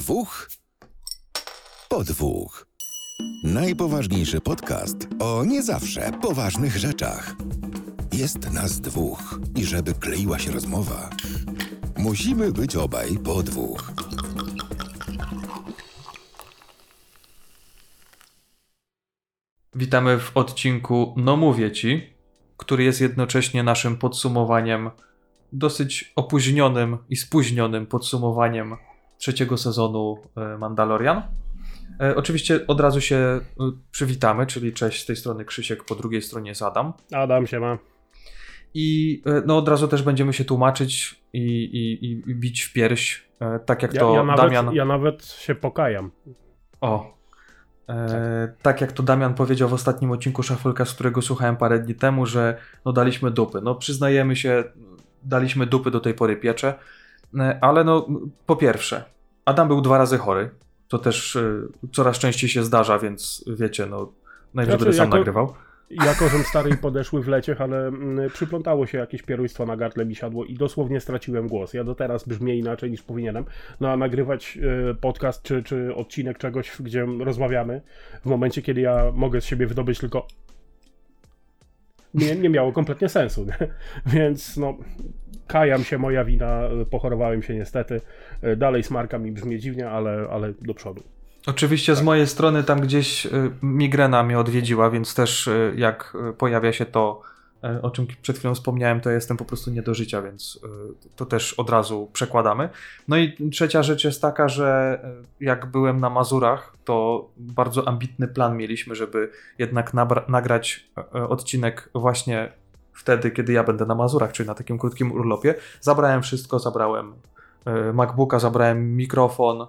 dwóch po dwóch. Najpoważniejszy podcast o nie zawsze poważnych rzeczach. Jest nas dwóch i żeby kleiła się rozmowa, musimy być obaj po dwóch. Witamy w odcinku No Mówię Ci, który jest jednocześnie naszym podsumowaniem, dosyć opóźnionym i spóźnionym podsumowaniem trzeciego sezonu e, Mandalorian. E, Oczywiście od razu się e, przywitamy, czyli cześć z tej strony Krzysiek, po drugiej stronie jest Adam. Adam się ma. I no od razu też będziemy się tłumaczyć i, i, i- bić w pierś, tak jak Ja, to ja, nawet, Damian... ja nawet się pokajam. O. E, tak jak to Damian powiedział w ostatnim odcinku Szafolka, z którego słuchałem parę dni temu, że no daliśmy dupy. No przyznajemy się, daliśmy dupy do tej pory piecze, ale no po pierwsze, Adam był dwa razy chory. To też e, coraz częściej się zdarza, więc wiecie, no najwyżej Znaczy, będę sam jako- nagrywał. Jako, że stary podeszły w leciech, ale mm, przyplątało się jakieś pierujstwo na gardle mi siadło i dosłownie straciłem głos. Ja do teraz brzmię inaczej niż powinienem. No a nagrywać e, podcast czy, czy odcinek czegoś, gdzie rozmawiamy, w momencie, kiedy ja mogę z siebie wydobyć tylko nie, nie miało kompletnie sensu. Nie? Więc no, kajam się, moja wina, pochorowałem się niestety. Dalej smarka mi brzmi dziwnie, ale, ale do przodu. Oczywiście z mojej strony tam gdzieś y, migrena mnie odwiedziła, więc też y, jak y, pojawia się to, o czym przed chwilą wspomniałem, to jestem po prostu nie do życia, więc y, to też od razu przekładamy. No i trzecia rzecz jest taka, że y, jak byłem na Mazurach, to bardzo ambitny plan mieliśmy, żeby jednak nagrać odcinek właśnie wtedy, kiedy ja będę na Mazurach, czyli na takim krótkim urlopie. Zabrałem wszystko, zabrałem MacBooka, zabrałem mikrofon,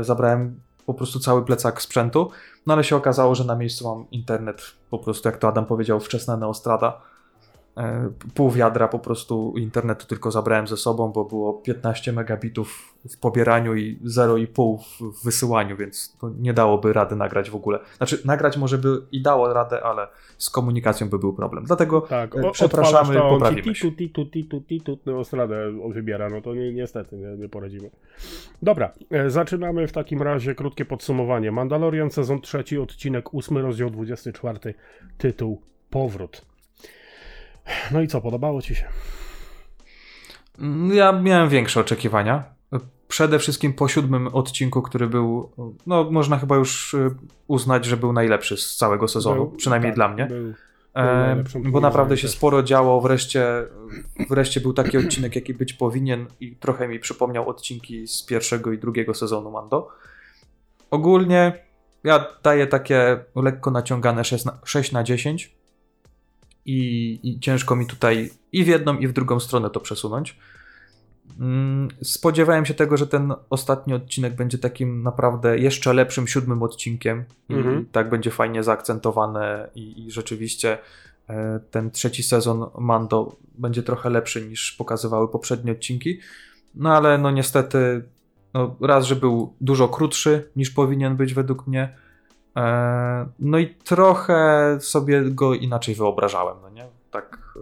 zabrałem po prostu cały plecak sprzętu, no ale się okazało, że na miejscu mam internet, po prostu jak to Adam powiedział, wczesna neostrada. E, Pół wiadra po prostu internetu tylko zabrałem ze sobą, bo było 15 megabitów w pobieraniu i 0,5 w- wysyłaniu, więc to nie dałoby rady nagrać w ogóle. Znaczy, nagrać może by i dało radę, ale z komunikacją by był problem. Dlatego Tak, e, o- przepraszamy, to, poprawimy się. Titu, titu, titu, titu, neostradę wybiera, no to ni- niestety nie, nie poradzimy. Dobra, e, zaczynamy w takim razie krótkie podsumowanie. Mandalorian sezon trzeci, odcinek 8, rozdział 24, tytuł Powrót. No i co, podobało ci się? Mm, Ja miałem większe oczekiwania. Przede wszystkim po siódmym odcinku, który był, no można chyba już y, uznać, że był najlepszy z całego sezonu, Był- przynajmniej tak, dla mnie. Był, E, najlepszym bo naprawdę się też. sporo działo, wreszcie, wreszcie był taki odcinek, jaki być powinien i trochę mi przypomniał odcinki z pierwszego i drugiego sezonu Mando. Ogólnie ja daję takie lekko naciągane 6 na, 6 na 10 i, i ciężko mi tutaj i w jedną i w drugą stronę to przesunąć. Mm, Spodziewałem się tego, że ten ostatni odcinek będzie takim naprawdę jeszcze lepszym siódmym odcinkiem i Mhm. tak będzie fajnie zaakcentowane i, i rzeczywiście e, ten trzeci sezon Mando będzie trochę lepszy niż pokazywały poprzednie odcinki. No ale no niestety no, raz, że był dużo krótszy niż powinien być według mnie. E, no i trochę sobie go inaczej wyobrażałem, no nie? Tak e,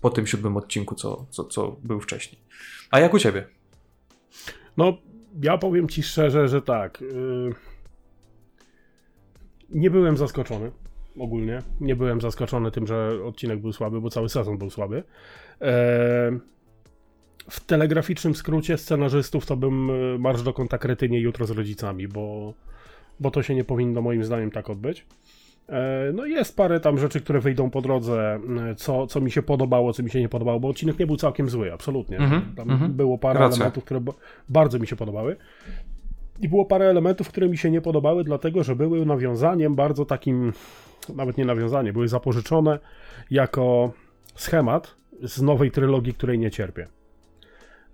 po tym siódmym odcinku, co, co, co był wcześniej. A jak u ciebie? No, ja powiem ci szczerze, że tak. Yy... Nie byłem zaskoczony. Ogólnie. Nie byłem zaskoczony tym, że odcinek był słaby, bo cały sezon był słaby. Eee, W telegraficznym skrócie scenarzystów to bym y, marsz do konta kretynie jutro z rodzicami, bo, bo to się nie powinno moim zdaniem tak odbyć. E, No jest parę tam rzeczy, które wyjdą po drodze, y, co, co mi się podobało, co mi się nie podobało, bo odcinek nie był całkiem zły, absolutnie. Mhm, Tam mhm. było parę Racja. elementów, które ba- bardzo mi się podobały. I było parę elementów, które mi się nie podobały, dlatego że były nawiązaniem bardzo takim, nawet nie nawiązanie, były zapożyczone jako schemat z nowej trylogii, której nie cierpię.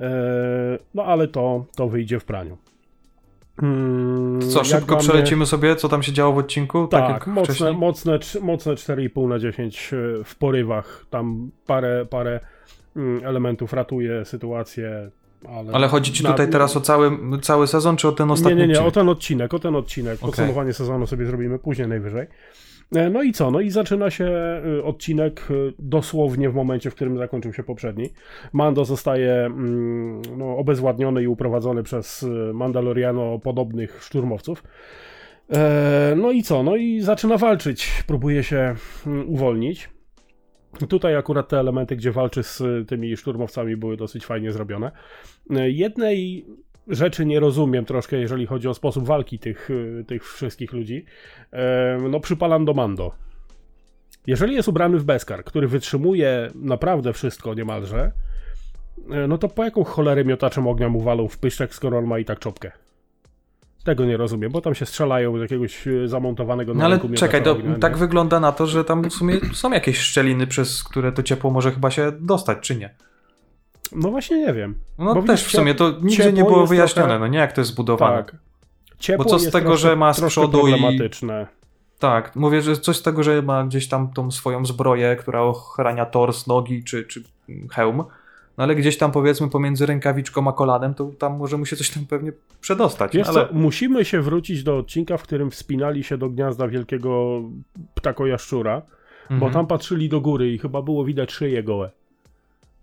E, No ale to, to wyjdzie w praniu. Mm, Co, szybko mnie- przelecimy sobie, co tam się działo w odcinku? tak, jak mocne, wcześniej? mocne, mocne 4,5 na 10 e, w porywach. Tam parę, parę mm, elementów ratuje sytuację. Ale, Ale chodzi ci na- tutaj teraz o cały, cały sezon, czy o ten ostatni Nie, nie, nie, odcinek? o ten odcinek, o ten odcinek. Podsumowanie sezonu sobie zrobimy później najwyżej. E, No i co? No i zaczyna się y, odcinek y, dosłownie w momencie, w którym zakończył się poprzedni. Mando zostaje mm, no, obezwładniony i uprowadzony przez Mandaloriano podobnych szturmowców. E, No i co? No i zaczyna walczyć, próbuje się mm, uwolnić. Tutaj akurat te elementy, gdzie walczy z tymi szturmowcami, były dosyć fajnie zrobione. E, Jednej rzeczy nie rozumiem troszkę, jeżeli chodzi o sposób walki tych, y, tych wszystkich ludzi. No, przypalam do Mando. Jeżeli jest ubrany w Beskar, który wytrzymuje naprawdę wszystko niemalże, e, no to po jaką cholerę miotaczem ognia mu walą w pyszczek, skoro on ma i tak czopkę? Tego nie rozumiem, bo tam się strzelają z jakiegoś e, zamontowanego No ale ręku miotacza czekaj, to, ognia, tak wygląda na to, że tam w sumie są jakieś szczeliny, przez które to ciepło może chyba się dostać, czy nie? No właśnie nie wiem. No Bo też w sumie to nigdzie nie było wyjaśnione, trochę- no nie jak to jest zbudowane. Tak. Ciepło Bo co z jest tego, troszkę- że ma z przodu i-. Tak, mówię, że coś z tego, że ma gdzieś tam tą swoją zbroję, która ochrania tors, nogi czy, czy hełm, no ale gdzieś tam powiedzmy pomiędzy rękawiczką a kolanem, to tam może mu się coś tam pewnie przedostać. Wiesz ale co, musimy się wrócić do odcinka, w którym wspinali się do gniazda wielkiego ptakojaszczura, bo Mhm. tam patrzyli do góry i chyba było widać szyję gołe.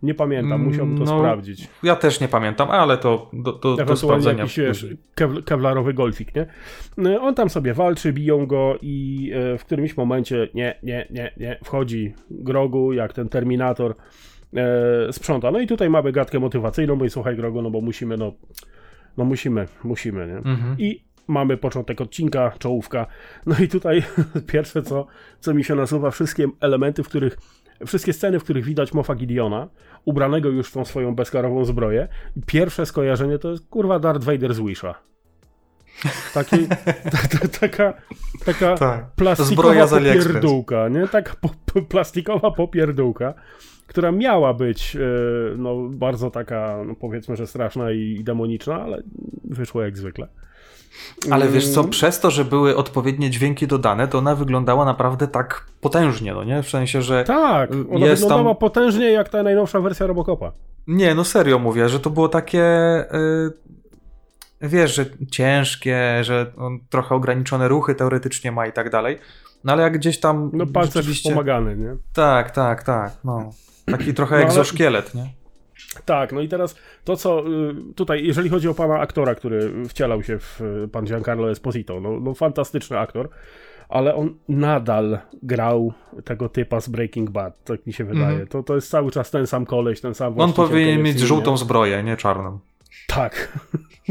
Nie pamiętam, Mm, musiałbym to no, sprawdzić. Ja też nie pamiętam, ale to do, do, do sprawdzenia. jakiś wiesz, kew- kewlarowy golfik, nie? No, On tam sobie walczy, biją go i e, w którymś momencie nie, nie, nie, nie, wchodzi Grogu, jak ten Terminator e, sprząta. No i tutaj mamy gadkę motywacyjną, bo i słuchaj Grogu, no bo musimy, no, no musimy, musimy, nie? Mhm. I mamy początek odcinka, czołówka. No i tutaj pierwsze, co, co mi się nasuwa, wszystkie elementy, w których, wszystkie sceny, w których widać Mofa Gideona, ubranego już w tą swoją bezkarową zbroję. Pierwsze skojarzenie to jest kurwa Darth Vader z Wisha. Taki, ta, ta, taka, taka Tak. plastikowa popierdółka, nie? Taka po, po, plastikowa popierdółka, która miała być e, no, bardzo taka, no, powiedzmy, że straszna i, i demoniczna, ale wyszło jak zwykle. Ale wiesz co, Mm, przez to, że były odpowiednie dźwięki dodane, to ona wyglądała naprawdę tak potężnie, no nie? W sensie, że... Tak, ona jest wyglądała tam- potężnie jak ta najnowsza wersja Robocopa. Nie, no serio mówię, że to było takie... y, wiesz, że ciężkie, że on trochę ograniczone ruchy teoretycznie ma i tak dalej. No ale jak gdzieś tam No pancerz rzeczywiście... wspomagany, nie? Tak, tak, tak, no. Taki trochę No, ale- egzoszkielet, nie? Tak, no i teraz to, co y, tutaj, jeżeli chodzi o pana aktora, który wcielał się w y, pan Giancarlo Esposito, no, no fantastyczny aktor, ale on nadal grał tego typa z Breaking Bad, tak mi się wydaje. Mhm. To, to jest cały czas ten sam koleś, ten sam On powinien mieć żółtą zbroję, nie czarną. Tak.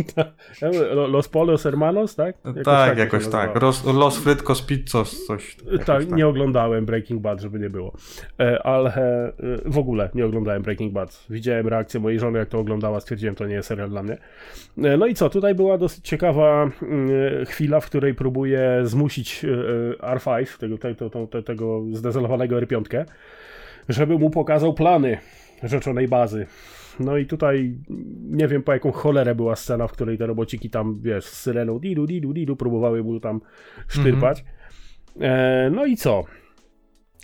Lo- Los Polos Hermanos, tak? Jakoś tak, się jakoś tak. Los, Los Frytkos Pizzos, coś. jakoś Tak, nie oglądałem Breaking Bad, żeby nie było. E, Ale e, w ogóle nie oglądałem Breaking Bad. Widziałem reakcję mojej żony, jak to oglądała, stwierdziłem, to nie jest serial dla mnie. E, No i co, tutaj była dosyć ciekawa mm, chwila, w której próbuje zmusić e, e, R5, tego, tego, tego, tego zdezolowanego R5, żeby mu pokazał plany rzeczonej bazy. No i tutaj nie wiem po jaką cholerę była scena, w której te robociki tam, wiesz, z syreną didu, didu, didu próbowały mu tam sztyrpać. E, no i co?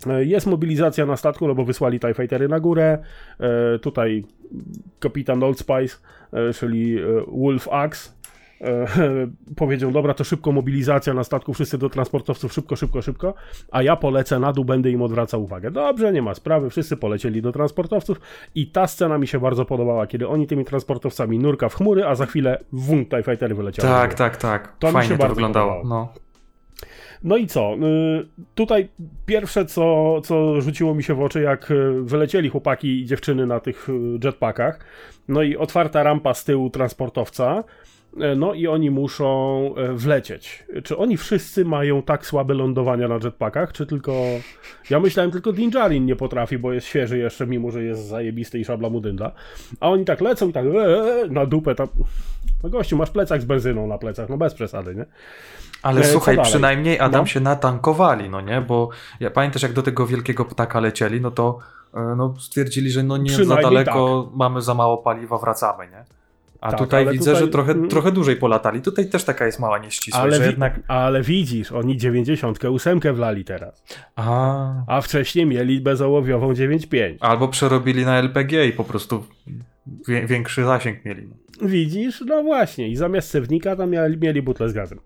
E, Jest mobilizacja na statku, no bo wysłali TIE Fightery na górę. E, tutaj kapitan Old Spice, e, czyli e, Wolf Axe, powiedział, dobra, to szybko mobilizacja na statku, wszyscy do transportowców, szybko, szybko, szybko, a ja polecę na dół, będę im odwracał uwagę. Dobrze, nie ma sprawy, wszyscy polecieli do transportowców i ta scena mi się bardzo podobała, kiedy oni tymi transportowcami nurka w chmury, a za chwilę wum, TIE Fightery wyleciały. Tak, tak, tak. To mi Fajnie się to bardzo wyglądało. No. No i co? Y, Tutaj pierwsze, co, co rzuciło mi się w oczy, jak y, wylecieli chłopaki i dziewczyny na tych y, jetpackach, no i otwarta rampa z tyłu transportowca, no i oni muszą y, wlecieć. Czy oni wszyscy mają tak słabe lądowania na jetpackach, czy tylko... Ja myślałem tylko Din Djarin nie potrafi, bo jest świeży jeszcze, mimo że jest zajebisty i szabla mu dynda. A oni tak lecą i tak e, e, na dupę tam... No gościu, masz plecak z benzyną na plecach, no bez przesady, nie? Ale E, słuchaj, przynajmniej Adam No. się natankowali, no nie? Bo ja pamiętasz, jak do tego wielkiego ptaka lecieli, no to e, no, stwierdzili, że no nie za daleko, mamy za mało paliwa, wracamy, nie? A Tak, tutaj widzę, tutaj- że trochę, mm. trochę dłużej polatali. Tutaj też taka jest mała nieścisłość, Ale, wi- jednak... ale widzisz, oni 98 wlali teraz, A, a wcześniej mieli bezołowiową 9.5. albo przerobili na LPG i po prostu większy zasięg mieli. Widzisz? No właśnie. I zamiast cewnika tam mieli, mieli butlę z gazem.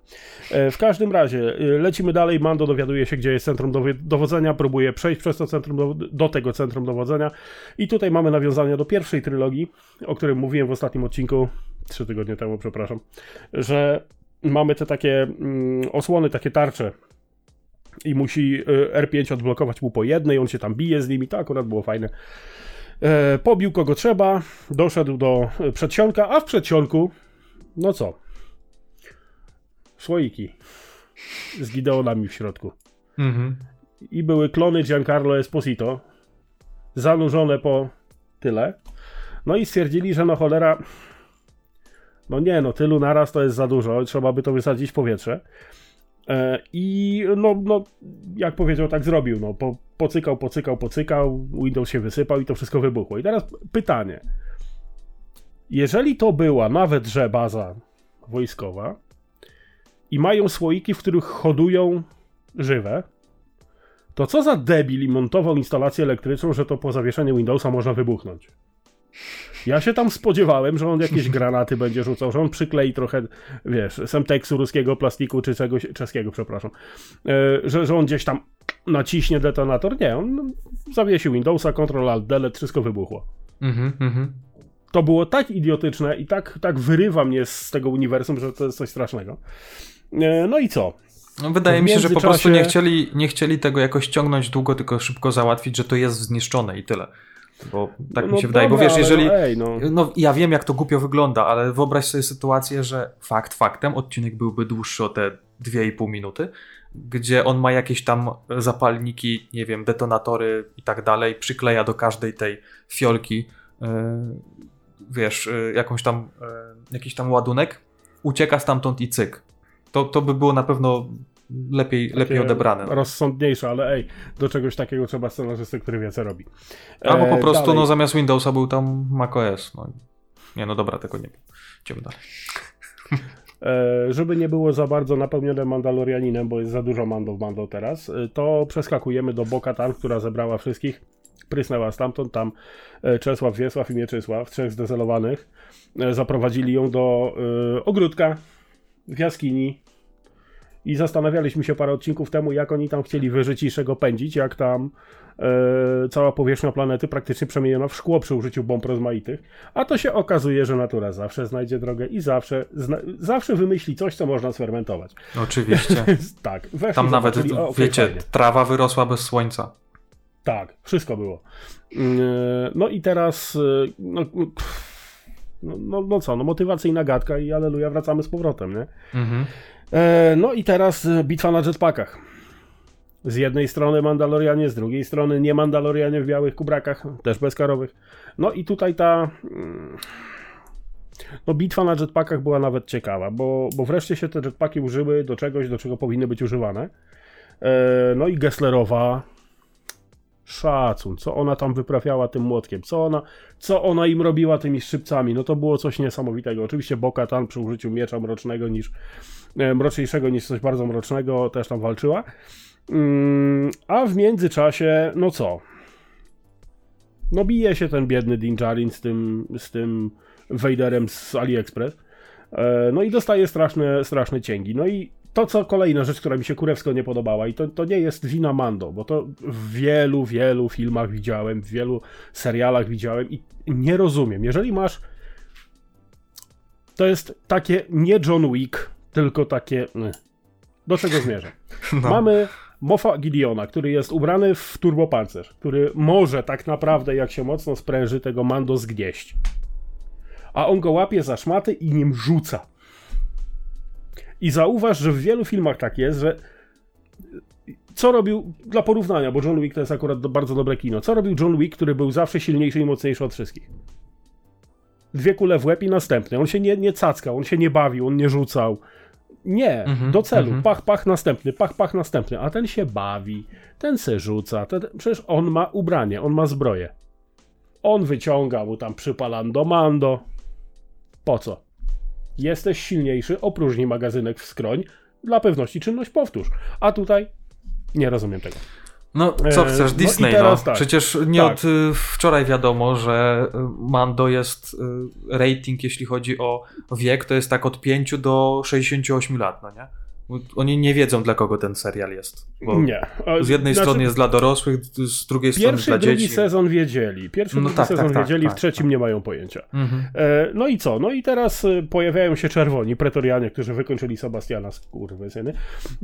E, w każdym razie, e, lecimy dalej. Mando dowiaduje się, gdzie jest centrum dowodzenia, próbuje przejść przez to centrum do, do tego centrum dowodzenia. I tutaj mamy nawiązania do pierwszej trylogii, o którym mówiłem w ostatnim odcinku, trzy tygodnie temu, przepraszam, że mamy te takie mm, osłony, takie tarcze. I musi e, R5 odblokować mu po jednej, on się tam bije z nimi, to akurat było fajne. E, pobił kogo trzeba, doszedł do e, przedsionka, a w przedsionku, no co? Słoiki z Gideonami w środku. Mhm. I były klony Giancarlo Esposito, zanurzone po tyle. No i stwierdzili, że no cholera, no nie, no tylu naraz to jest za dużo, trzeba by to wysadzić w powietrze. E, I no, no, jak powiedział, tak zrobił. No, po, pocykał, pocykał, pocykał, Windows się wysypał i to wszystko wybuchło. I teraz pytanie. Jeżeli to była nawet, że baza wojskowa i mają słoiki, w których hodują żywe, to co za debil i montował instalację elektryczną, że to po zawieszeniu Windowsa można wybuchnąć? Ja się tam spodziewałem, że on jakieś granaty będzie rzucał, że on przyklei trochę, wiesz, semteksu ruskiego plastiku czy czegoś, czeskiego, przepraszam, e, że, że on gdzieś tam naciśnie detonator. Nie, on zawiesił Windowsa, Ctrl Alt Delete, wszystko wybuchło. Mhm, mhm. To było tak idiotyczne i tak, tak wyrywa mnie z tego uniwersum, że to jest coś strasznego. E, no i co? No, wydaje mi się, że po prostu nie chcieli, nie chcieli tego jakoś ciągnąć długo, tylko szybko załatwić, że to jest zniszczone i tyle. Bo tak no mi się wydaje, bo dobra, wiesz, ale jeżeli... No, ej, no. No ja wiem, jak to głupio wygląda, ale wyobraź sobie sytuację, że fakt faktem odcinek byłby dłuższy o te 2,5 minuty, gdzie on ma jakieś tam zapalniki, nie wiem, detonatory i tak dalej, przykleja do każdej tej fiolki, yy, wiesz, yy, jakąś tam, yy, jakiś tam ładunek, ucieka stamtąd i cyk. To, to by było na pewno lepiej, lepiej odebrane. No. Rozsądniejsze, ale ej, do czegoś takiego trzeba scenarzysty, który wie, co robi. Albo po E, prostu dalej. no, zamiast Windowsa był tam macOS. No. Nie, no dobra, tego nie wiem. Idziemy dalej. E, żeby nie było za bardzo napełnione Mandalorianinem, bo jest za dużo Mando w Mando teraz, e, to przeskakujemy do Boka-Tan, która zebrała wszystkich, prysnęła stamtąd, tam Czesław, Wiesław i Mieczysław, trzech zdezelowanych, zaprowadzili ją do ogródka w jaskini i zastanawialiśmy się parę odcinków temu, jak oni tam chcieli wyżyciszego pędzić, jak tam e, cała powierzchnia planety praktycznie przemieniona w szkło przy użyciu bomb rozmaitych, a to się okazuje, że natura zawsze znajdzie drogę i zawsze, zna, zawsze wymyśli coś, co można sfermentować. Oczywiście. tak, weszli, Tam nawet, o, wiecie, fajnie. trawa wyrosła bez słońca. Tak, wszystko było. Mm, e, No i teraz, e, no, no, no, no co, no motywacyjna gadka i aleluja, wracamy z powrotem, nie? Mhm. E, no i teraz e, bitwa na jetpackach. Z jednej strony Mandalorianie, z drugiej strony nie Mandalorianie w białych kubrakach, też bezkarowych. No i tutaj ta. mm, No, bitwa na jetpackach była nawet ciekawa, bo, bo wreszcie się te jetpacki użyły do czegoś, do czego powinny być używane. E, no i Gesslerowa. Szacun, co ona tam wyprawiała tym młotkiem, co ona, co ona im robiła tymi szczypcami, no to było coś niesamowitego. Oczywiście Boka tam przy użyciu miecza mrocznego niż e, mroczniejszego niż coś bardzo mrocznego też tam walczyła. Mm, a w międzyczasie, no co? No bije się ten biedny Din Djarin z tym, z tym Vaderem z AliExpress. E, No i dostaje straszne, straszne cięgi. No i to, co kolejna rzecz, która mi się kurewsko nie podobała, i to, to nie jest wina Mando, bo to w wielu, wielu filmach widziałem, w wielu serialach widziałem i nie rozumiem. Jeżeli masz. To jest takie nie John Wick, tylko takie. mm. Do czego zmierzę? No. Mamy Mofa Gideona, który jest ubrany w turbopancerz, który może tak naprawdę, jak się mocno spręży, tego Mando zgnieść. A on go łapie za szmaty i nim rzuca. I zauważ, że w wielu filmach tak jest, że co robił, dla porównania, bo John Wick to jest akurat do, bardzo dobre kino, co robił John Wick, który był zawsze silniejszy i mocniejszy od wszystkich? Dwie kule w łeb i następny. On się nie, nie cackał, on się nie bawił, on nie rzucał. Nie, Mhm, do celu. mhm. Pach, pach, następny, pach, pach, następny. A ten się bawi, ten se rzuca. Ten, przecież on ma ubranie, on ma zbroję. On wyciąga mu tam przypalando mando. Po co? Jesteś silniejszy, opróżnij magazynek w skroń. Dla pewności czynność powtórz. A tutaj nie rozumiem tego. No, co E, chcesz, no Disney, no. teraz tak. Przecież nie Tak. od y, wczoraj wiadomo, że y, Mando jest y, rating, jeśli chodzi o wiek, to jest tak od 5 do 68 lat, no nie? Oni nie wiedzą, dla kogo ten serial jest. Bo Nie. Z jednej znaczy, strony jest dla dorosłych, z drugiej strony Pierwszy dla i drugi dzieci. sezon wiedzieli. Pierwszy No drugi tak, sezon tak, tak, wiedzieli, tak, w trzecim tak. nie mają pojęcia. Mhm. E, no i co? No i teraz e, pojawiają się czerwoni, pretorianie, którzy wykończyli Sebastiana z kurwy syny.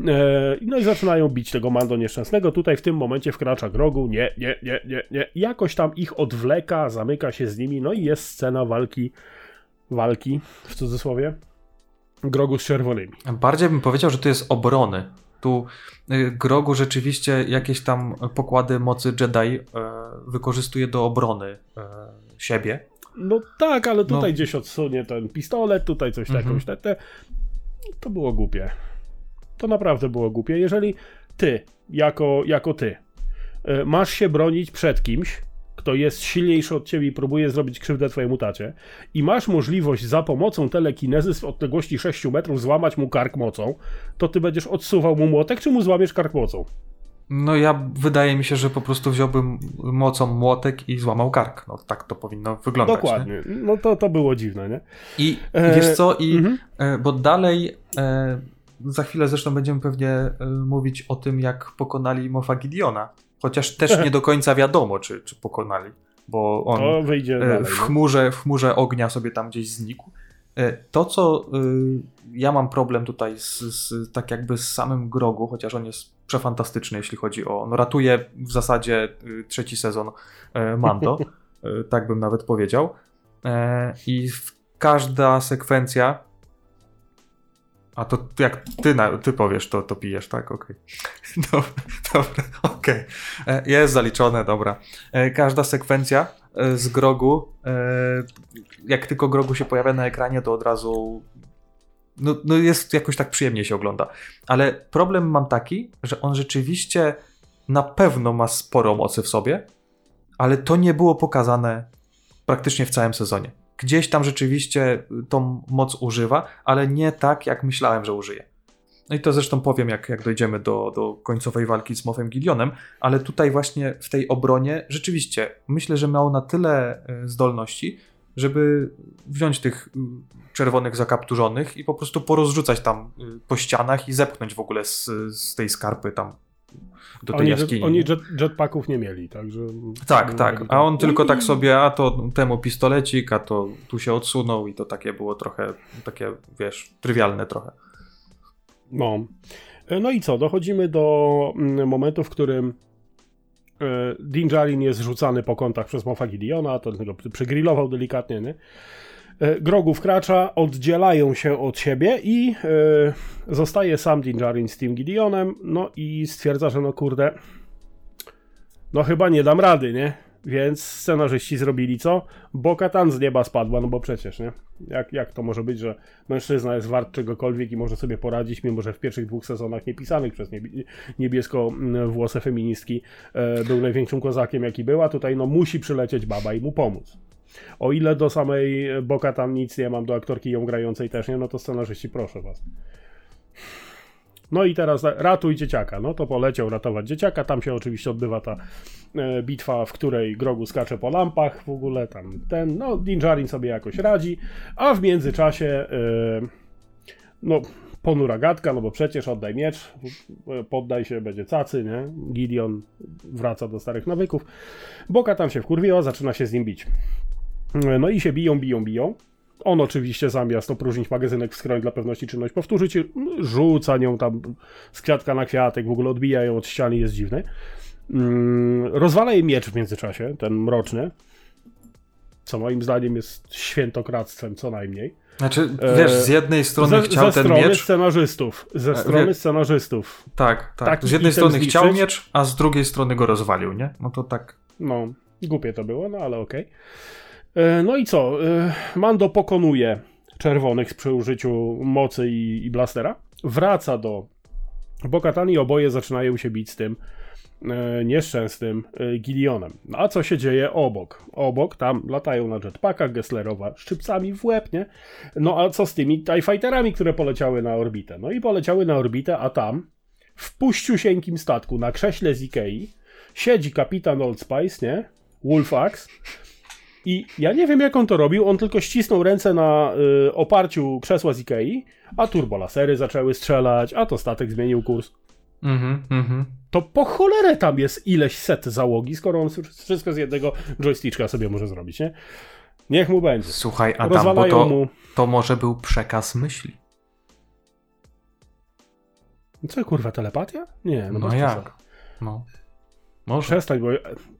E, no i zaczynają bić tego Mando nieszczęsnego. Tutaj w tym momencie wkracza Grogu. Nie, nie, nie, nie, nie. Jakoś tam ich odwleka, zamyka się z nimi. No i jest scena walki, walki w cudzysłowie, Grogu z czerwonymi. Bardziej bym powiedział, że to jest obrony. Tu y, Grogu rzeczywiście jakieś tam pokłady mocy Jedi e, wykorzystuje do obrony e, siebie. No tak, ale tutaj No. gdzieś odsunie ten pistolet, tutaj coś Mhm. jakąś te. To było głupie. To naprawdę było głupie. Jeżeli ty, jako, jako ty, y, masz się bronić przed kimś, kto jest silniejszy od ciebie i próbuje zrobić krzywdę twojemu tacie, i masz możliwość za pomocą telekinezy z odległości 6 metrów złamać mu kark mocą, to ty będziesz odsuwał mu młotek, czy mu złamiesz kark mocą? No ja wydaje mi się, że po prostu wziąłbym mocą młotek i złamał kark. No tak to powinno wyglądać. Nie? Dokładnie. No to, to było dziwne, nie? I E, wiesz co, i mhm. e, bo dalej e, za chwilę zresztą będziemy pewnie e, mówić o tym, jak pokonali Mofa Gideona. Chociaż też nie do końca wiadomo, czy, czy pokonali, bo on e, dalej. w no. chmurze, w chmurze ognia sobie tam gdzieś znikł. E, To, co y, ja mam problem tutaj z, z, tak jakby z samym Grogu, chociaż on jest przefantastyczny, jeśli chodzi o. No, ratuje w zasadzie trzeci sezon e, Mando, e, tak bym nawet powiedział. E, I każda sekwencja. A to jak ty, na, ty powiesz, to, to pijesz, tak? Okej. Dobra, dobra, okej. E, Jest zaliczone, dobra. E, Każda sekwencja e, z Grogu, jak tylko Grogu się pojawia na ekranie, to od razu no, no jest jakoś tak przyjemnie się ogląda. Ale problem mam taki, że on rzeczywiście na pewno ma sporo mocy w sobie, ale to nie było pokazane praktycznie w całym sezonie. Gdzieś tam rzeczywiście tą moc używa, ale nie tak, jak myślałem, że użyje. No i to zresztą powiem, jak, jak dojdziemy do, do końcowej walki z Mofem Gideonem, ale tutaj właśnie w tej obronie rzeczywiście myślę, że miał na tyle e, zdolności, żeby wziąć tych czerwonych zakapturzonych i po prostu porozrzucać tam y, po ścianach i zepchnąć w ogóle z, z tej skarpy tam do tej Oni, jaskini. jet, oni jet, jetpacków nie mieli, także... Tak, tak. A on tylko tak I- sobie, a to temu pistolecik, a to tu się odsunął i to takie było trochę, takie, wiesz, trywialne trochę. No. E, No i co? Dochodzimy do mm, momentu, w którym e, Din Djarin jest rzucany po kątach przez Mofa Gideona, to go przygrillował delikatnie, nie? E, Grogu wkracza, oddzielają się od siebie i e, zostaje sam Din Djarin z tym Gideonem, no i stwierdza, że no kurde, no chyba nie dam rady, nie? Więc scenarzyści zrobili co? Bo-Katan z nieba spadła, no bo przecież, nie? Jak, jak to może być, że mężczyzna jest wart czegokolwiek i może sobie poradzić, mimo że w pierwszych dwóch sezonach niepisanych przez niebie- niebiesko-włose feministki e, był największym kozakiem, jaki był, a tutaj no musi przylecieć baba i mu pomóc. O ile do samej Boka tam nic nie mam, do aktorki ją grającej też nie, no to scenarzyści proszę was. No i teraz ratuj dzieciaka. No to poleciał ratować dzieciaka. Tam się oczywiście odbywa ta e, bitwa, w której Grogu skacze po lampach. W ogóle tam ten, no Din Djarin sobie jakoś radzi. A w międzyczasie e, no ponura gadka, no bo przecież oddaj miecz, poddaj się, będzie cacy, nie? Gideon wraca do starych nawyków. Boka tam się wkurwiła, zaczyna się z nim bić. No i się biją, biją, biją. On oczywiście zamiast opróżnić magazynek w skroń dla pewności czynność powtórzyć, rzuca nią tam z kwiatka na kwiatek, w ogóle odbija ją od ściany, jest dziwny. Mm, Rozwala jej miecz w międzyczasie, ten mroczny, co moim zdaniem jest świętokradztwem co najmniej. Znaczy, E, wiesz, z jednej strony ze, chciał ze ten strony miecz. scenarzystów, ze E, strony wie- scenarzystów. Tak, tak. taki Z jednej strony chciał miecz, a z drugiej strony go rozwalił, nie? No to tak. No, głupie to było, no ale okej. E, No i co? E, Mando pokonuje czerwonych przy użyciu mocy i, i blastera. Wraca do Bokatan i oboje zaczynają się bić z tym e, nieszczęsnym e, Gideonem. No a co się dzieje obok? Obok, tam latają na jetpackach Gesslerowa szczypcami w łeb, nie? No a co z tymi TIE Fighterami, które poleciały na orbitę? No i poleciały na orbitę, a tam w puściusieńkim statku na krześle z Ikei siedzi kapitan Old Spice, nie? Wolf Axe. I ja nie wiem, jak on to robił. On tylko ścisnął ręce na y, oparciu krzesła z Ikei, a turbolasery zaczęły strzelać, a to statek zmienił kurs. Mhm, mhm. To po cholerę tam jest ileś set załogi, skoro on wszystko z jednego joysticka sobie może zrobić, nie? Niech mu będzie. Słuchaj, Adam, bo Rozwalają to, mu. to może był przekaz myśli. Co kurwa, telepatia? Nie, no, No, jak? No. Może. Przestań, bo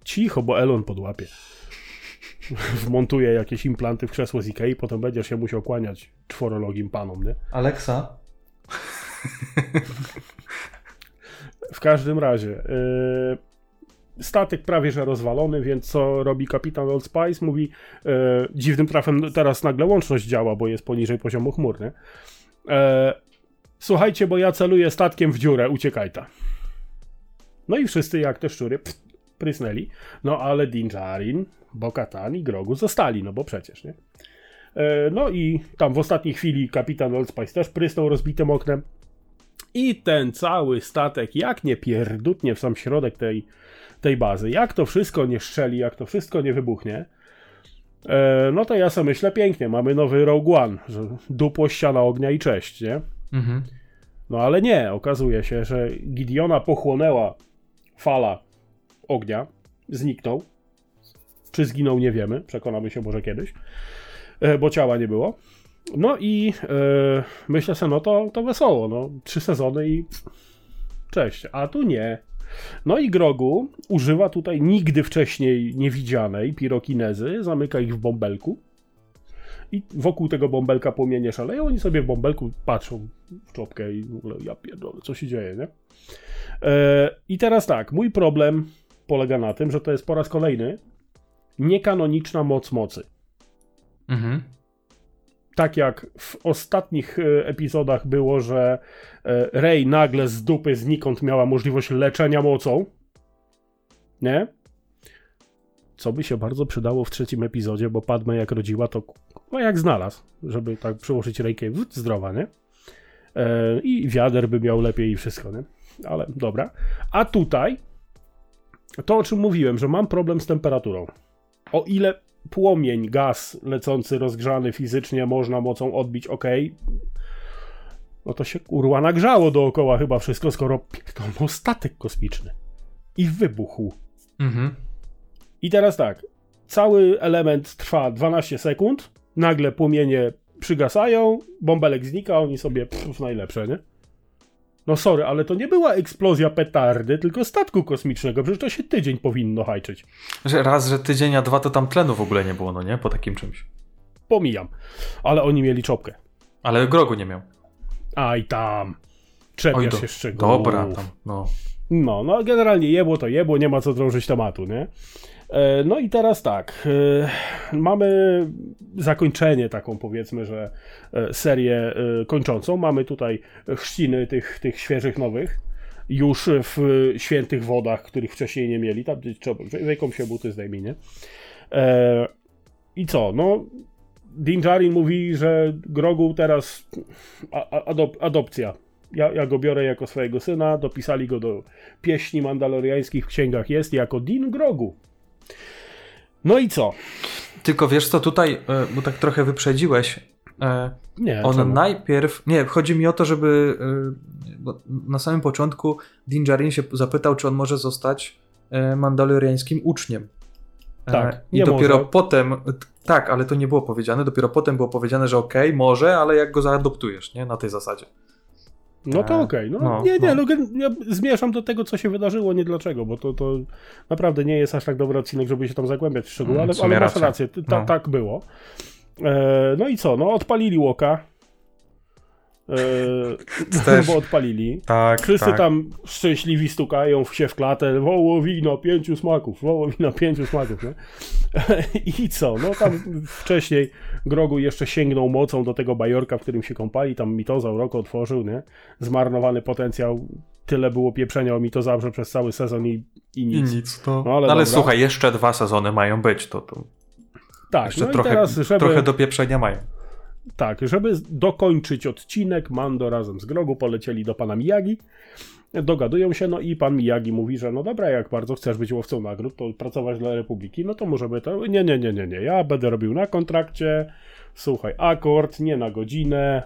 cicho, bo Elon podłapie. Wmontuje jakieś implanty w krzesło z Ikei, potem będziesz się musiał kłaniać czworologim panom, nie? Alexa? W każdym razie, yy, statek prawie że rozwalony, więc co robi kapitan Old Spice? Mówi, yy, dziwnym trafem teraz nagle łączność działa, bo jest poniżej poziomu chmur, nie? Yy, Słuchajcie, bo ja celuję statkiem w dziurę, uciekaj ta. No i wszyscy jak te szczury pff, prysnęli. No ale Dinjarin, Bokatan i Grogu zostali, no bo przecież, nie? E, No i tam w ostatniej chwili kapitan Old Spice też prysnął rozbitym oknem. I ten cały statek, jak nie pierdutnie w sam środek tej, tej bazy, jak to wszystko nie szczeli, jak to wszystko nie wybuchnie, e, no to ja sobie myślę pięknie, mamy nowy Rogue One, że dupło ściana ognia i cześć, nie? Mhm. No ale nie, okazuje się, że Gideona pochłonęła fala ognia, zniknął. Czy zginął, nie wiemy, przekonamy się może kiedyś, e, bo ciała nie było. No i e, myślę sobie, no to, to wesoło, no, trzy sezony i cześć, a tu nie. No i Grogu używa tutaj nigdy wcześniej niewidzianej pirokinezy, zamyka ich w bąbelku i wokół tego bąbelka płomienie szaleją, oni sobie w bąbelku patrzą w czopkę i w ogóle ja pierdolę, co się dzieje, nie? E, I teraz tak, mój problem polega na tym, że to jest po raz kolejny niekanoniczna moc mocy. Mhm. Tak jak w ostatnich e, epizodach było, że e, Rey nagle z dupy znikąd miała możliwość leczenia mocą, nie? Co by się bardzo przydało w trzecim epizodzie, bo Padme jak rodziła, to no jak znalazł, żeby tak przyłożyć w zdrowa, nie? E, I wiader by miał lepiej i wszystko, nie? Ale dobra. A tutaj to, o czym mówiłem, że mam problem z temperaturą. O ile płomień, gaz lecący, rozgrzany fizycznie można mocą odbić, ok, no to się kurwa nagrzało dookoła chyba wszystko, skoro pierdolną statek kosmiczny. I wybuchł. Mhm. I teraz tak, cały element trwa 12 sekund, nagle płomienie przygasają, bąbelek znika, oni sobie pff, najlepsze, nie? No sorry, ale to nie była eksplozja petardy, tylko statku kosmicznego, przecież to się tydzień powinno hajczyć. Raz, że tydzień, a dwa to tam tlenu w ogóle nie było, no nie? Po takim czymś. Pomijam. Ale oni mieli czopkę. Ale Grogu nie miał. Aj tam. Oj, Czepiasz do, się szczegółów. dobra, tam, no. No, no generalnie jebło to jebło, nie ma co drążyć tematu, nie? E, No i teraz tak, e, mamy zakończenie taką powiedzmy, że e, serię kończącą. Mamy tutaj chrzciny tych, tych świeżych nowych, już w świętych wodach, których wcześniej nie mieli. Tam trzeba, wejką się buty zdejmij, nie? I co, no Din Djarin mówi, że Grogu teraz adop, adopcja. Ja, ja go biorę jako swojego syna, dopisali go do pieśni mandaloriańskich w księgach jest jako Din Grogu. No i co? Tylko wiesz co, tutaj, e, bo tak trochę wyprzedziłeś, e, Nie, on czemu? najpierw, nie, chodzi mi o to, żeby, e, bo na samym początku Din Djarin się zapytał, czy on może zostać mandaloriańskim uczniem. Tak, I dopiero może. potem, tak, ale to nie było powiedziane, dopiero potem było powiedziane, że okej, może, ale jak go zaadoptujesz, nie, na tej zasadzie. No to E, okej. No, no, nie, nie, no. no. ja zmierzam do tego, co się wydarzyło, nie dlaczego, bo to, to naprawdę nie jest aż tak dobry odcinek, żeby się tam zagłębiać w szczegóły, Mm, ale, ale masz rację, ta, No. tak było. E, no i co, no odpalili Łoka. E, Też. bo odpalili. Tak, Wszyscy tam szczęśliwi stukają się w klatę. Wołowina pięciu smaków, wołowina pięciu smaków, nie? I co? No tam wcześniej Grogu jeszcze sięgnął mocą do tego bajorka, w którym się kąpali. Tam mitozaur oko otworzył, nie? Zmarnowany potencjał. Tyle było pieprzenia o mitozaurze przez cały sezon i, i I nic. nic, to... No, ale ale, ale dobra. słuchaj, jeszcze dwa sezony mają być, to, to Tak, jeszcze no trochę, i teraz, żeby, trochę do pieprzenia mają. Tak, żeby dokończyć odcinek, Mando razem z Grogu polecieli do pana Miyagi. Dogadują się, no i pan Miyagi mówi, że no dobra, jak bardzo chcesz być łowcą nagród, to pracować dla Republiki, no to możemy to. Nie, nie, nie, nie, nie. Ja będę robił na kontrakcie. Słuchaj, akord, nie na godzinę.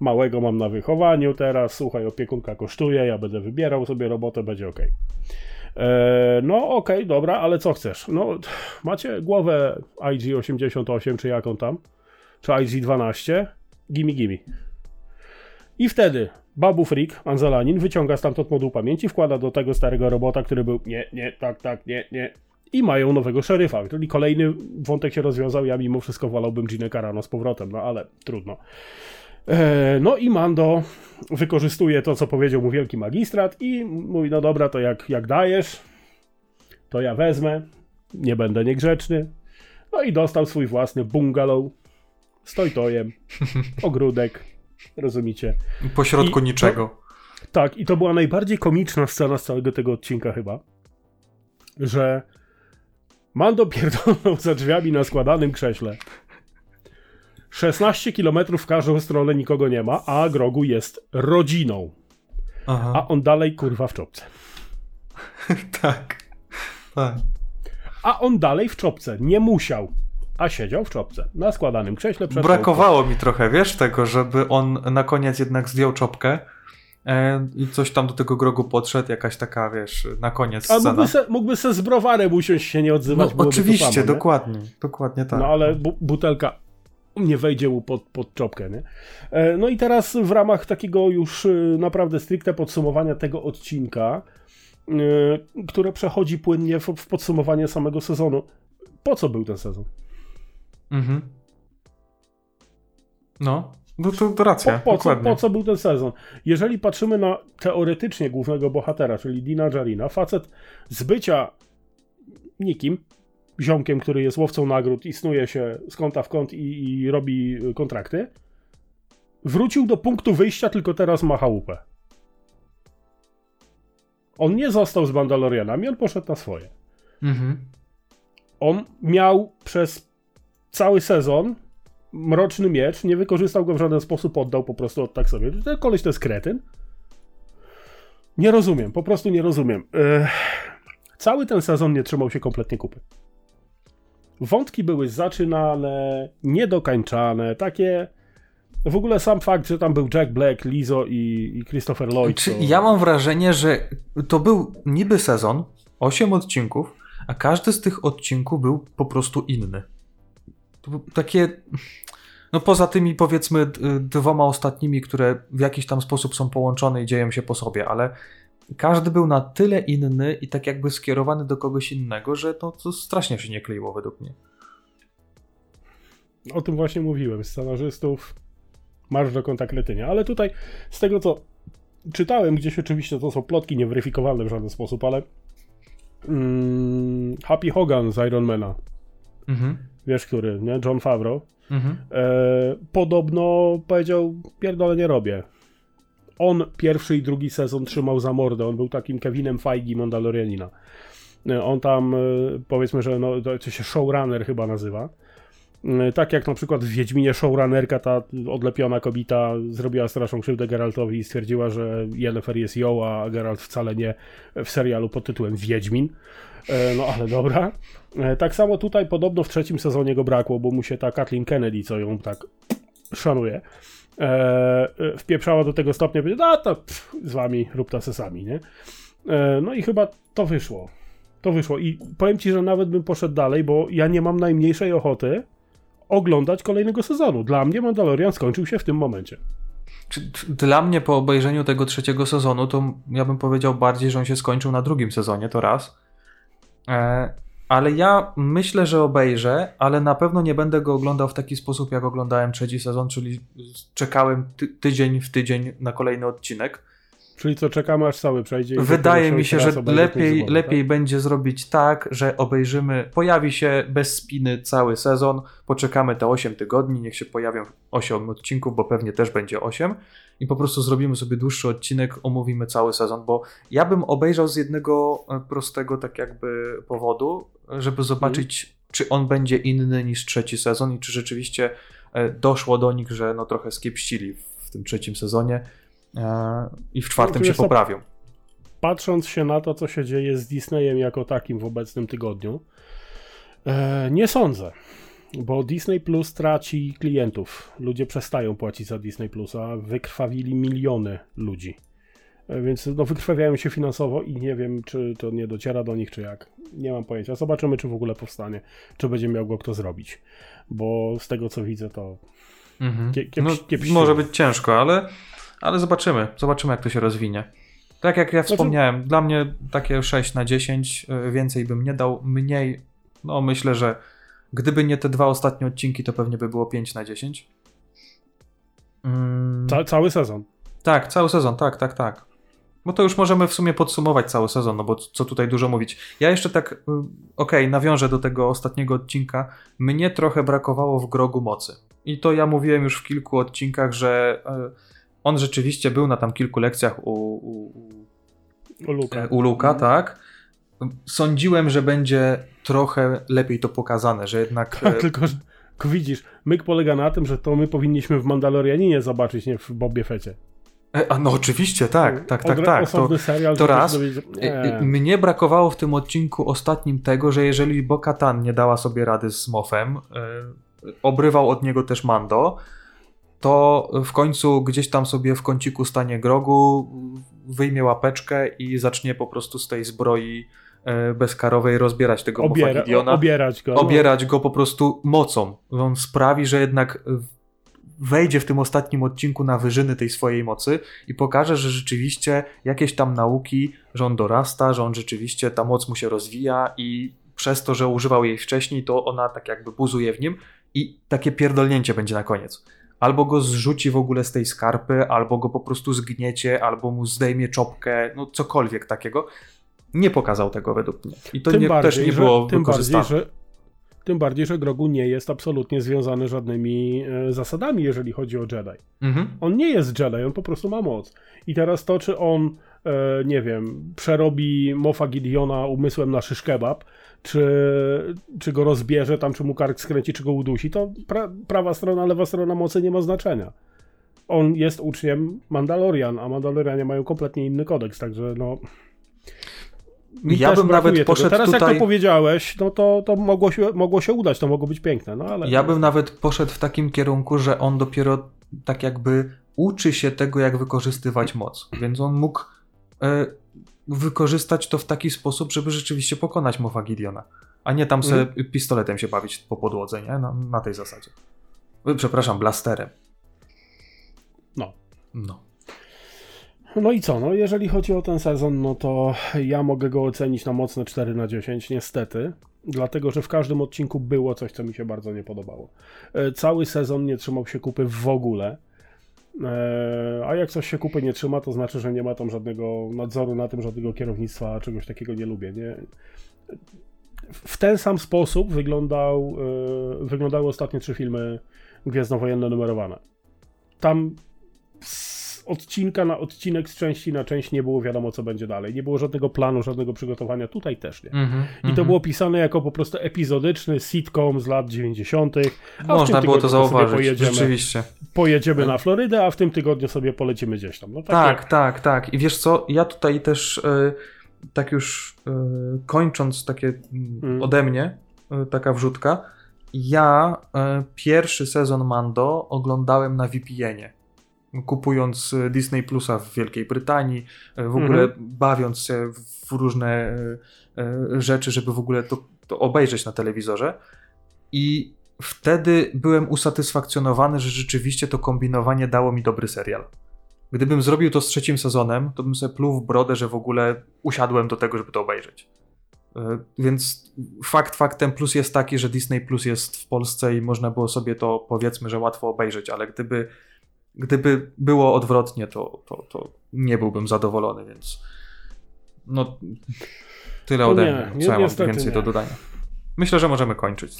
Małego mam na wychowaniu teraz. Słuchaj, opiekunka kosztuje, ja będę wybierał sobie robotę, będzie ok. E, no okej, dobra, ale co chcesz? No, macie głowę IG88, czy jaką tam? Czy IG12? Gimme, gimme. I wtedy Babu Freak, Anzalanin, wyciąga stamtąd moduł pamięci, wkłada do tego starego robota, który był nie, nie, tak, tak, nie, nie. I mają nowego szeryfa. Czyli kolejny wątek się rozwiązał. Ja mimo wszystko wolałbym Ginę Carano z powrotem, no ale trudno. E, no i Mando wykorzystuje to, co powiedział mu wielki magistrat i mówi, no dobra, to jak, jak dajesz, to ja wezmę, nie będę niegrzeczny. No i dostał swój własny bungalow z tojtojem, ogródek, rozumiecie? Po środku I niczego. To, tak, i to była najbardziej komiczna scena z całego tego odcinka chyba, że Mando pierdolnął za drzwiami na składanym krześle. 16 km w każdą stronę nikogo nie ma, a Grogu jest rodziną. Aha. A on dalej kurwa w czopce. tak. tak. A on dalej w czopce. Nie musiał. A siedział w czopce. Na składanym krześle przed Brakowało mi trochę, wiesz, tego, żeby on na koniec jednak zdjął czopkę. E, I coś tam do tego grogu podszedł, jakaś taka, wiesz, na koniec A mógłby se, mógłby se z browarem usiąść się nie odzywać. No, oczywiście, dokładnie, dokładnie tak. No ale bu butelka nie wejdzie mu pod, pod czopkę, nie? E, no i teraz w ramach takiego już e, naprawdę stricte podsumowania tego odcinka, które przechodzi płynnie w, w podsumowanie samego sezonu. Po co był ten sezon? Mhm. No, no to, to racja. Po, po, co, po, co, był ten sezon? Jeżeli patrzymy na teoretycznie głównego bohatera, czyli Dina Jarina, facet z bycia nikim, ziomkiem, który jest łowcą nagród i snuje się z kąta w kąt i, i robi kontrakty, wrócił do punktu wyjścia, tylko teraz ma chałupę. On nie został z Mandalorianami, on poszedł na swoje. Mhm. On miał przez cały sezon mroczny miecz, nie wykorzystał go w żaden sposób, oddał po prostu od tak sobie. Ten koleś to jest kretyn. Nie rozumiem, po prostu nie rozumiem. Ech, cały ten sezon nie trzymał się kompletnie kupy. Wątki były zaczynane, niedokańczane, takie. W ogóle sam fakt, że tam był Jack Black, Lizo i, i Christopher Lloyd. To... Ja mam wrażenie, że to był niby sezon, 8 odcinków, a każdy z tych odcinków był po prostu inny. Takie. No poza tymi powiedzmy dwoma ostatnimi, które w jakiś tam sposób są połączone i dzieją się po sobie, ale każdy był na tyle inny i tak jakby skierowany do kogoś innego, że to, to strasznie się nie kleiło według mnie. O tym właśnie mówiłem. Scenarzystów marsz do konta kretynia. Ale tutaj z tego co czytałem, gdzieś oczywiście to są plotki nieweryfikowalne w żaden sposób, ale mm, Happy Hogan z Ironmana. Mhm. Wiesz, który, nie? John Favreau. Mhm. E, podobno powiedział, pierdolę nie robię on pierwszy i drugi sezon trzymał za mordę. On był takim Kevinem Feige Mandalorianina. E, on tam, e, powiedzmy, że no, to się showrunner chyba nazywa. E, tak jak na przykład w Wiedźminie showrunnerka, ta odlepiona kobieta zrobiła straszną krzywdę Geraltowi i stwierdziła, że Yennefer jest ją, a Geralt wcale nie w serialu pod tytułem Wiedźmin. No ale dobra. Tak samo tutaj podobno w trzecim sezonie go brakło, bo mu się ta Kathleen Kennedy, co ją tak szanuje, E, e, wpieprzała do tego stopnia, że no to pff, z wami rób to sami, nie? E, no i chyba to wyszło. To wyszło i powiem ci, że nawet bym poszedł dalej, bo ja nie mam najmniejszej ochoty oglądać kolejnego sezonu. Dla mnie Mandalorian skończył się w tym momencie. Dla mnie po obejrzeniu tego trzeciego sezonu, to ja bym powiedział bardziej, że on się skończył na drugim sezonie, to raz. Ale ja myślę, że obejrzę, ale na pewno nie będę go oglądał w taki sposób, jak oglądałem trzeci sezon, czyli czekałem ty tydzień w tydzień na kolejny odcinek Czyli co, czekamy aż cały przejdzie? Wydaje mi się, że lepiej, lepiej tak? będzie zrobić tak, że obejrzymy, pojawi się bez spiny cały sezon, poczekamy te 8 tygodni, niech się pojawią 8 odcinków, bo pewnie też będzie 8 i po prostu zrobimy sobie dłuższy odcinek, omówimy cały sezon, bo ja bym obejrzał z jednego e, prostego tak jakby powodu, żeby zobaczyć, hmm. czy on będzie inny niż trzeci sezon i czy rzeczywiście e, doszło do nich, że no trochę skiepścili w tym trzecim sezonie i w czwartym Znaczy, się poprawią. patrząc się na to, co się dzieje z Disneyem jako takim w obecnym tygodniu, e, nie sądzę. Bo Disney Plus traci klientów. Ludzie przestają płacić za Disney Plus, a wykrwawili miliony ludzi. E, Więc no, wykrwawiają się finansowo i nie wiem, czy to nie dociera do nich, czy jak. Nie mam pojęcia. Zobaczymy, czy w ogóle powstanie, czy będzie miał go kto zrobić. Bo z tego, co widzę, to Mhm. No, może być ciężko, ale, ale zobaczymy. Zobaczymy, jak to się rozwinie. Tak jak ja Znaczy- wspomniałem, dla mnie takie 6 na 10, y, więcej bym nie dał, mniej, no myślę, że gdyby nie te dwa ostatnie odcinki, to pewnie by było 5 na 10. Mm, ca- cały sezon. tak, cały sezon, tak, tak, tak. Bo to już możemy w sumie podsumować cały sezon, no bo co tutaj dużo mówić. Ja jeszcze tak, y, okej, nawiążę do tego ostatniego odcinka. Mnie trochę brakowało w Grogu mocy. I to ja mówiłem już w kilku odcinkach, że y, on rzeczywiście był na tam kilku lekcjach u, u, u, Luka. U Luka, tak. Sądziłem, że będzie trochę lepiej to pokazane, że jednak... e, Tylko, że widzisz, myk polega na tym, że to my powinniśmy w Mandalorianinie zobaczyć, nie w Bobie Fecie. e, A no oczywiście, tak, tak, tak, tak. To, to raz. E, Nie. Mnie brakowało w tym odcinku ostatnim tego, że jeżeli Bo-Katan nie dała sobie rady z Moffem, e, obrywał od niego też Mando, to w końcu gdzieś tam sobie w kąciku stanie Grogu, wyjmie łapeczkę i zacznie po prostu z tej zbroi e, bezkarowej rozbierać tego Obiera, o- obierać go. obierać go po prostu mocą. On sprawi, że jednak wejdzie w tym ostatnim odcinku na wyżyny tej swojej mocy i pokaże, że rzeczywiście jakieś tam nauki, że on dorasta, że on rzeczywiście ta moc mu się rozwija i przez to, że używał jej wcześniej, to ona tak jakby buzuje w nim i takie pierdolnięcie będzie na koniec. Albo go zrzuci w ogóle z tej skarpy, albo go po prostu zgniecie, albo mu zdejmie czopkę, no cokolwiek takiego. Nie pokazał tego według mnie. I to tym nie, bardziej, też nie że, było tym bardziej, wykorzystane. że tym bardziej, że Grogu nie jest absolutnie związany żadnymi e, zasadami, jeżeli chodzi o Jedi. Mhm. On nie jest Jedi, on po prostu ma moc. I teraz to, czy on, e, nie wiem, przerobi Mofa Gideona umysłem na szysz kebab, czy, czy go rozbierze tam, czy mu kark skręci, czy go udusi, to pra, prawa strona, lewa strona mocy nie ma znaczenia. On jest uczniem Mandalorian, a Mandalorianie mają kompletnie inny kodeks, także no... mi Ja bym nawet tego. poszedł Teraz jak tutaj- to powiedziałeś, no to, to mogło, się, mogło się udać, to mogło być piękne, no ale... Ja bym nawet poszedł w takim kierunku, że on dopiero tak jakby uczy się tego, jak wykorzystywać moc. Więc on mógł e, wykorzystać to w taki sposób, żeby rzeczywiście pokonać Mofa Gideona. A nie tam sobie Mhm. pistoletem się bawić po podłodze, nie? Na, na tej zasadzie. E, Przepraszam, blasterem. No. No. No i co, no jeżeli chodzi o ten sezon, no to ja mogę go ocenić na mocne 4 na 10, niestety. Dlatego, że w każdym odcinku było coś, co mi się bardzo nie podobało. E, Cały sezon nie trzymał się kupy w ogóle. E, A jak coś się kupy nie trzyma, to znaczy, że nie ma tam żadnego nadzoru na tym, żadnego kierownictwa, czegoś takiego nie lubię. Nie? W ten sam sposób wyglądał, e, wyglądały ostatnie trzy filmy Gwiezdnowojenne numerowane. Tam z odcinka na odcinek, z części na część nie było wiadomo, co będzie dalej. Nie było żadnego planu, żadnego przygotowania. Tutaj też nie. Mhm, I to mhm. było pisane jako po prostu epizodyczny sitcom z lat 90. A Można było to zauważyć, Pojedziemy, rzeczywiście. pojedziemy na Florydę, a w tym tygodniu sobie polecimy gdzieś tam. No, takie- Tak, tak, tak. I wiesz co, ja tutaj też e, tak już e, kończąc takie mm, Mm. ode mnie, e, taka wrzutka, ja pierwszy sezon Mando oglądałem na VPN-ie. Kupując e, Disney Plusa w Wielkiej Brytanii, e, w ogóle Mhm. bawiąc się w różne e, rzeczy, żeby w ogóle to, to obejrzeć na telewizorze. I wtedy byłem usatysfakcjonowany, że rzeczywiście to kombinowanie dało mi dobry serial. Gdybym zrobił to z trzecim sezonem, to bym sobie pluł w brodę, że w ogóle usiadłem do tego, żeby to obejrzeć. Więc fakt faktem plus jest taki, że Disney Plus jest w Polsce i można było sobie to powiedzmy, że łatwo obejrzeć, ale gdyby, gdyby było odwrotnie, to, to, to nie byłbym zadowolony, więc no tyle No ode nie, mnie. nie, Co ja mam więcej nie. do dodania? Myślę, że możemy kończyć.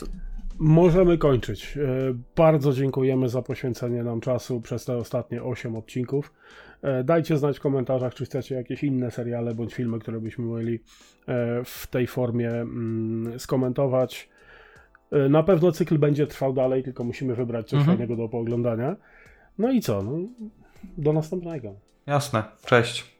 Możemy kończyć. E, Bardzo dziękujemy za poświęcenie nam czasu przez te ostatnie 8 odcinków. E, Dajcie znać w komentarzach, czy chcecie jakieś inne seriale bądź filmy, które byśmy mieli e, w tej formie mm, skomentować. Na pewno cykl będzie trwał dalej, tylko musimy wybrać coś Mhm. fajnego do pooglądania. No i co? No, do następnego. Jasne. Cześć.